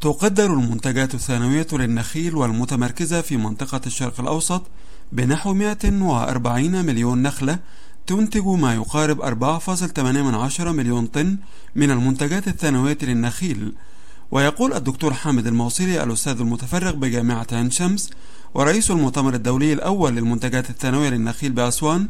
تقدر المنتجات الثانوية للنخيل والمتمركزة في منطقة الشرق الأوسط بنحو 140 مليون نخلة تنتج ما يقارب 4.8 مليون طن من المنتجات الثانوية للنخيل. ويقول الدكتور حامد الموصلي الأستاذ المتفرغ بجامعة عين شمس ورئيس المؤتمر الدولي الأول للمنتجات الثانوية للنخيل بأسوان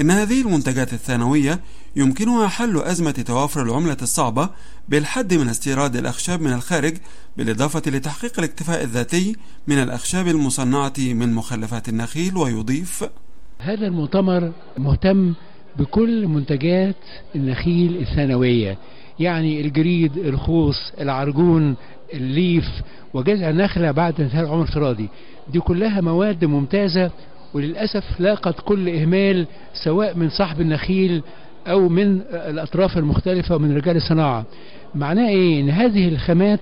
إن هذه المنتجات الثانوية يمكنها حل أزمة توافر العملة الصعبة بالحد من استيراد الأخشاب من الخارج بالإضافة لتحقيق الاكتفاء الذاتي من الأخشاب المصنعة من مخلفات النخيل ويضيف هذا المؤتمر مهتم بكل منتجات النخيل الثانوية يعني الجريد الخوص العرجون الليف وجذع النخلة بعد انتهاء العمر الافتراضي. دي كلها مواد ممتازة وللأسف لاقت كل إهمال سواء من صاحب النخيل أو من الأطراف المختلفة ومن رجال الصناعة. معناه إيه؟ إن هذه الخامات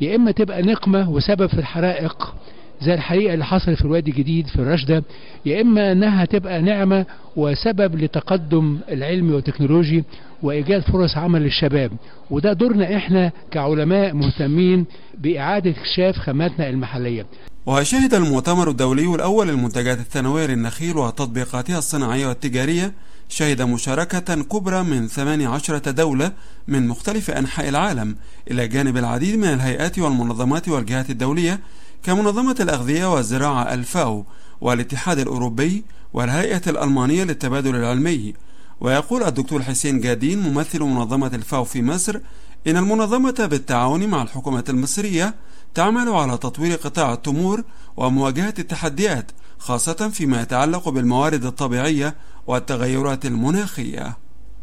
يا إما تبقى نقمة وسبب في الحرائق زي الحريقة اللي حصلت في الوادي الجديد في الرشدة يا إما أنها تبقى نعمة وسبب لتقدم العلمي والتكنولوجي وإيجاد فرص عمل للشباب. وده دورنا إحنا كعلماء مهتمين بإعادة اكتشاف خاماتنا المحلية. وشهد المؤتمر الدولي الأول للمنتجات الثانوية للنخيل وتطبيقاتها الصناعية والتجارية شهد مشاركة كبرى من 18 دولة من مختلف أنحاء العالم إلى جانب العديد من الهيئات والمنظمات والجهات الدولية كمنظمة الأغذية والزراعة الفاو والاتحاد الأوروبي والهيئة الألمانية للتبادل العلمي. ويقول الدكتور حسين جادين ممثل منظمة الفاو في مصر إن المنظمة بالتعاون مع الحكومة المصرية تعمل على تطوير قطاع التمور ومواجهة التحديات خاصة فيما يتعلق بالموارد الطبيعية والتغيرات المناخية.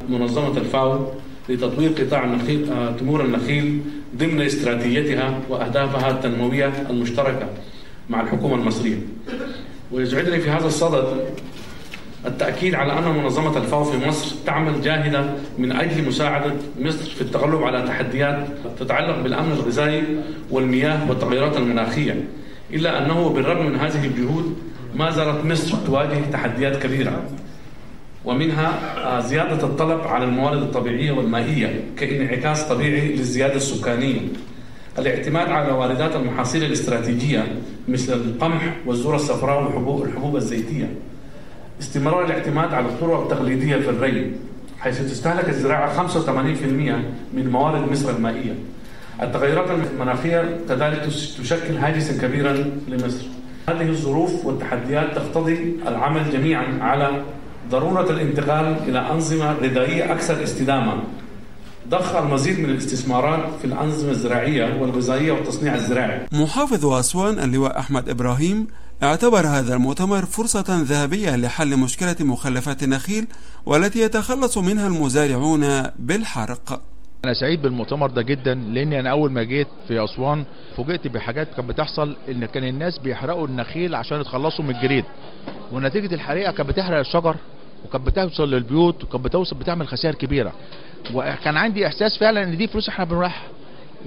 منظمة الفاو لتطوير قطاع النخيل آه، تمور النخيل ضمن استراتيجيتها وأهدافها التنموية المشتركة مع الحكومة المصرية. ويسعدني في هذا الصدد التأكيد على أن منظمة الفاو في مصر تعمل جاهدة من أجل مساعدة مصر في التغلب على تحديات تتعلق بالأمن الغذائي والمياه والتغيرات المناخية إلا أنه بالرغم من هذه الجهود ما زالت مصر تواجه تحديات كبيرة ومنها زيادة الطلب على الموارد الطبيعية والمائية كانعكاس طبيعي للزيادة السكانية. الاعتماد على واردات المحاصيل الاستراتيجية مثل القمح والذرة الصفراء والحبوب الحبوب الزيتية استمرار الاعتماد على الطرق التقليدية في الري حيث تستهلك الزراعة 85% من موارد مصر المائية. التغيرات المناخية كذلك تشكل هاجسا كبيرا لمصر. هذه الظروف والتحديات تقتضي العمل جميعا على ضرورة الانتقال إلى أنظمة غذائية أكثر استدامة. ضخ المزيد من الاستثمارات في الأنظمة الزراعية والغذائية والتصنيع الزراعي. محافظ أسوان اللواء أحمد إبراهيم اعتبر هذا المؤتمر فرصة ذهبية لحل مشكلة مخلفات النخيل والتي يتخلص منها المزارعون بالحرق. أنا سعيد بالمؤتمر ده جدا لأن أنا أول ما جيت في أسوان فوجئت بحاجات كانت بتحصل إن كان الناس بيحرقوا النخيل عشان يتخلصوا من الجريد. ونتيجة الحريقة كانت بتحرق الشجر وكانت بتوصل للبيوت وكانت بتوصل بتعمل خسائر كبيرة. وكان عندي إحساس فعلا إن دي فلوس إحنا بنروحها.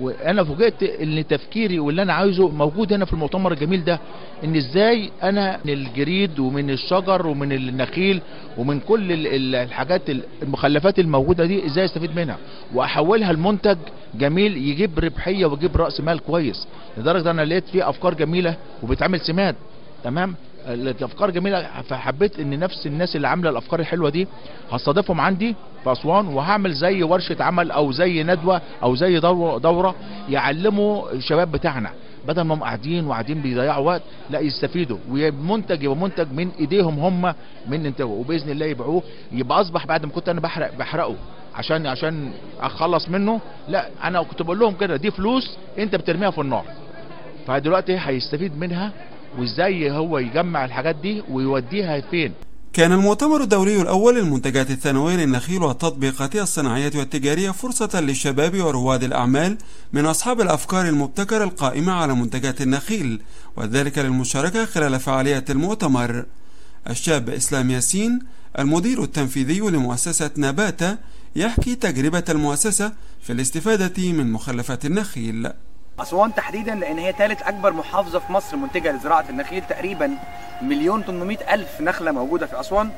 وأنا فوجئت إن تفكيري واللي أنا عايزه موجود هنا في المؤتمر الجميل ده إن إزاي أنا من الجريد ومن الشجر ومن النخيل ومن كل الحاجات المخلفات الموجودة دي إزاي أستفيد منها؟ وأحولها لمنتج جميل يجيب ربحية ويجيب رأس مال كويس لدرجة أنا لقيت فيه أفكار جميلة وبتعمل سماد تمام؟ الافكار جميلة فحبيت إن نفس الناس اللي عاملة الأفكار الحلوة دي هستضيفهم عندي في أسوان وهعمل زي ورشة عمل أو زي ندوة أو زي دورة, يعلموا الشباب بتاعنا. بدل ما هم قاعدين وقاعدين بيضيعوا وقت لا يستفيدوا. ومنتج يبقى منتج من إيديهم هم من انتاجه وبإذن الله يبيعوه. يبقى أصبح بعد ما كنت أنا بحرق بحرقه. عشان عشان أخلص منه لا أنا كنت بقول لهم كده دي فلوس أنت بترميها في النار. فدلوقتي هيستفيد منها وازاي هو يجمع الحاجات دي ويوديها فين. كان المؤتمر الدولي الأول للمنتجات الثانوية للنخيل والتطبيقاتها الصناعية والتجارية فرصة للشباب ورواد الأعمال من أصحاب الأفكار المبتكرة القائمة على منتجات النخيل وذلك للمشاركة خلال فعاليات المؤتمر. الشاب إسلام ياسين المدير التنفيذي لمؤسسة نباتة يحكي تجربة المؤسسة في الاستفادة من مخلفات النخيل. أسوان تحديدا لأن هي ثالث أكبر محافظة في مصر منتجة لزراعة النخيل تقريبا مليون 800 ألف نخلة موجودة في أسوان.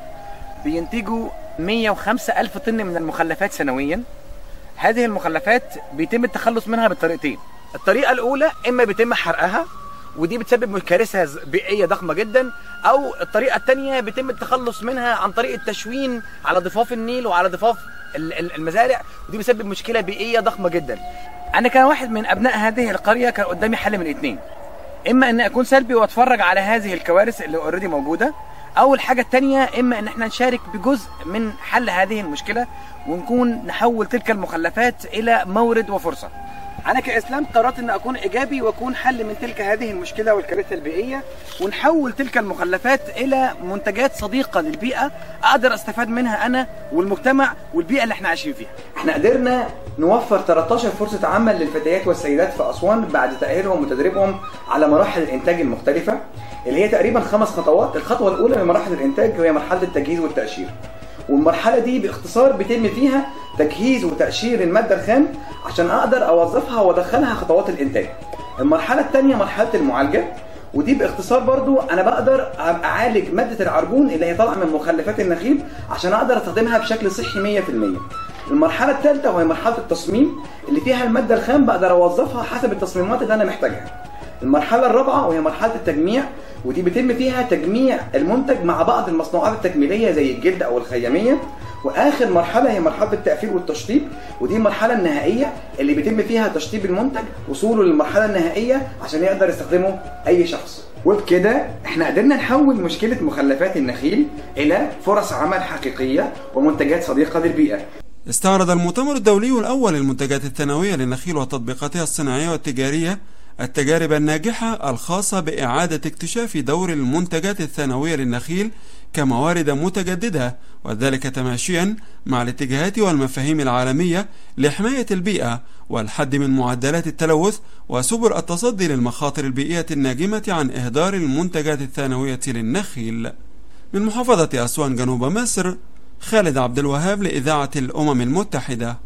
بينتجوا 105 ألف طن من المخلفات سنويا. هذه المخلفات بيتم التخلص منها بطريقتين الطريقة الأولى إما بيتم حرقها ودي بتسبب كارثه ز- بيئية ضخمة جدا أو الطريقة الثانية بيتم التخلص منها عن طريق التشوين على ضفاف النيل وعلى ضفاف ال- ال- المزارع ودي بتسبب مشكلة بيئية ضخمة جدا. أنا كواحد من أبناء هذه القرية كان قدامي حل من اثنين إما ان أكون سلبي وأتفرج على هذه الكوارث اللي already موجودة أو الحاجة الثانية إما إن إحنا نشارك بجزء من حل هذه المشكلة ونكون نحول تلك المخلفات إلى مورد وفرصة. أنا كإسلام قررت إن أكون إيجابي وأكون حل من تلك هذه المشكلة والكارثة البيئية ونحول تلك المخلفات إلى منتجات صديقة للبيئة أقدر أستفاد منها أنا والمجتمع والبيئة اللي إحنا عايشين فيها. إحنا قدرنا نوفر 13 فرصة عمل للفتيات والسيدات في أسوان بعد تأهيلهم وتدريبهم على مراحل الإنتاج المختلفة اللي هي تقريبا خمس خطوات. الخطوة الأولى من مراحل الإنتاج وهي مرحلة التجهيز والتأشير. والمرحلة دي باختصار بيتم فيها تجهيز وتقشير المادة الخام عشان أقدر أوظفها وأدخلها خطوات الإنتاج. المرحلة الثانية مرحلة المعالجة ودي باختصار برضو أنا بقدر اعالج مادة العرجون اللي هي طالعة من مخلفات النخيل عشان أقدر أستخدمها بشكل صحي 100% المرحلة الثالثه وهي مرحلة التصميم اللي فيها المادة الخام بقدر أوظفها حسب التصميمات اللي أنا محتاجها. المرحلة الرابعة وهي مرحلة التجميع ودي بيتم فيها تجميع المنتج مع بعض المصنوعات التكميلية زي الجلد أو الخيامية. وآخر مرحلة هي مرحلة التقفيل والتشطيب ودي المرحلة النهائية اللي بيتم فيها تشطيب المنتج وصوله للمرحلة النهائية عشان يقدر يستخدمه أي شخص. وبكده إحنا قدرنا نحول مشكلة مخلفات النخيل إلى فرص عمل حقيقية ومنتجات صديقة للبيئة. استعرض المؤتمر الدولي الأول للمنتجات الثانوية للنخيل وتطبيقاتها الصناعية والتجارية التجارب الناجحة الخاصة بإعادة اكتشاف دور المنتجات الثانوية للنخيل كموارد متجددة وذلك تماشيا مع الاتجاهات والمفاهيم العالمية لحماية البيئة والحد من معدلات التلوث وسبل التصدي للمخاطر البيئية الناجمة عن إهدار المنتجات الثانوية للنخيل. من محافظة أسوان جنوب مصر خالد عبد الوهاب لإذاعة الأمم المتحدة.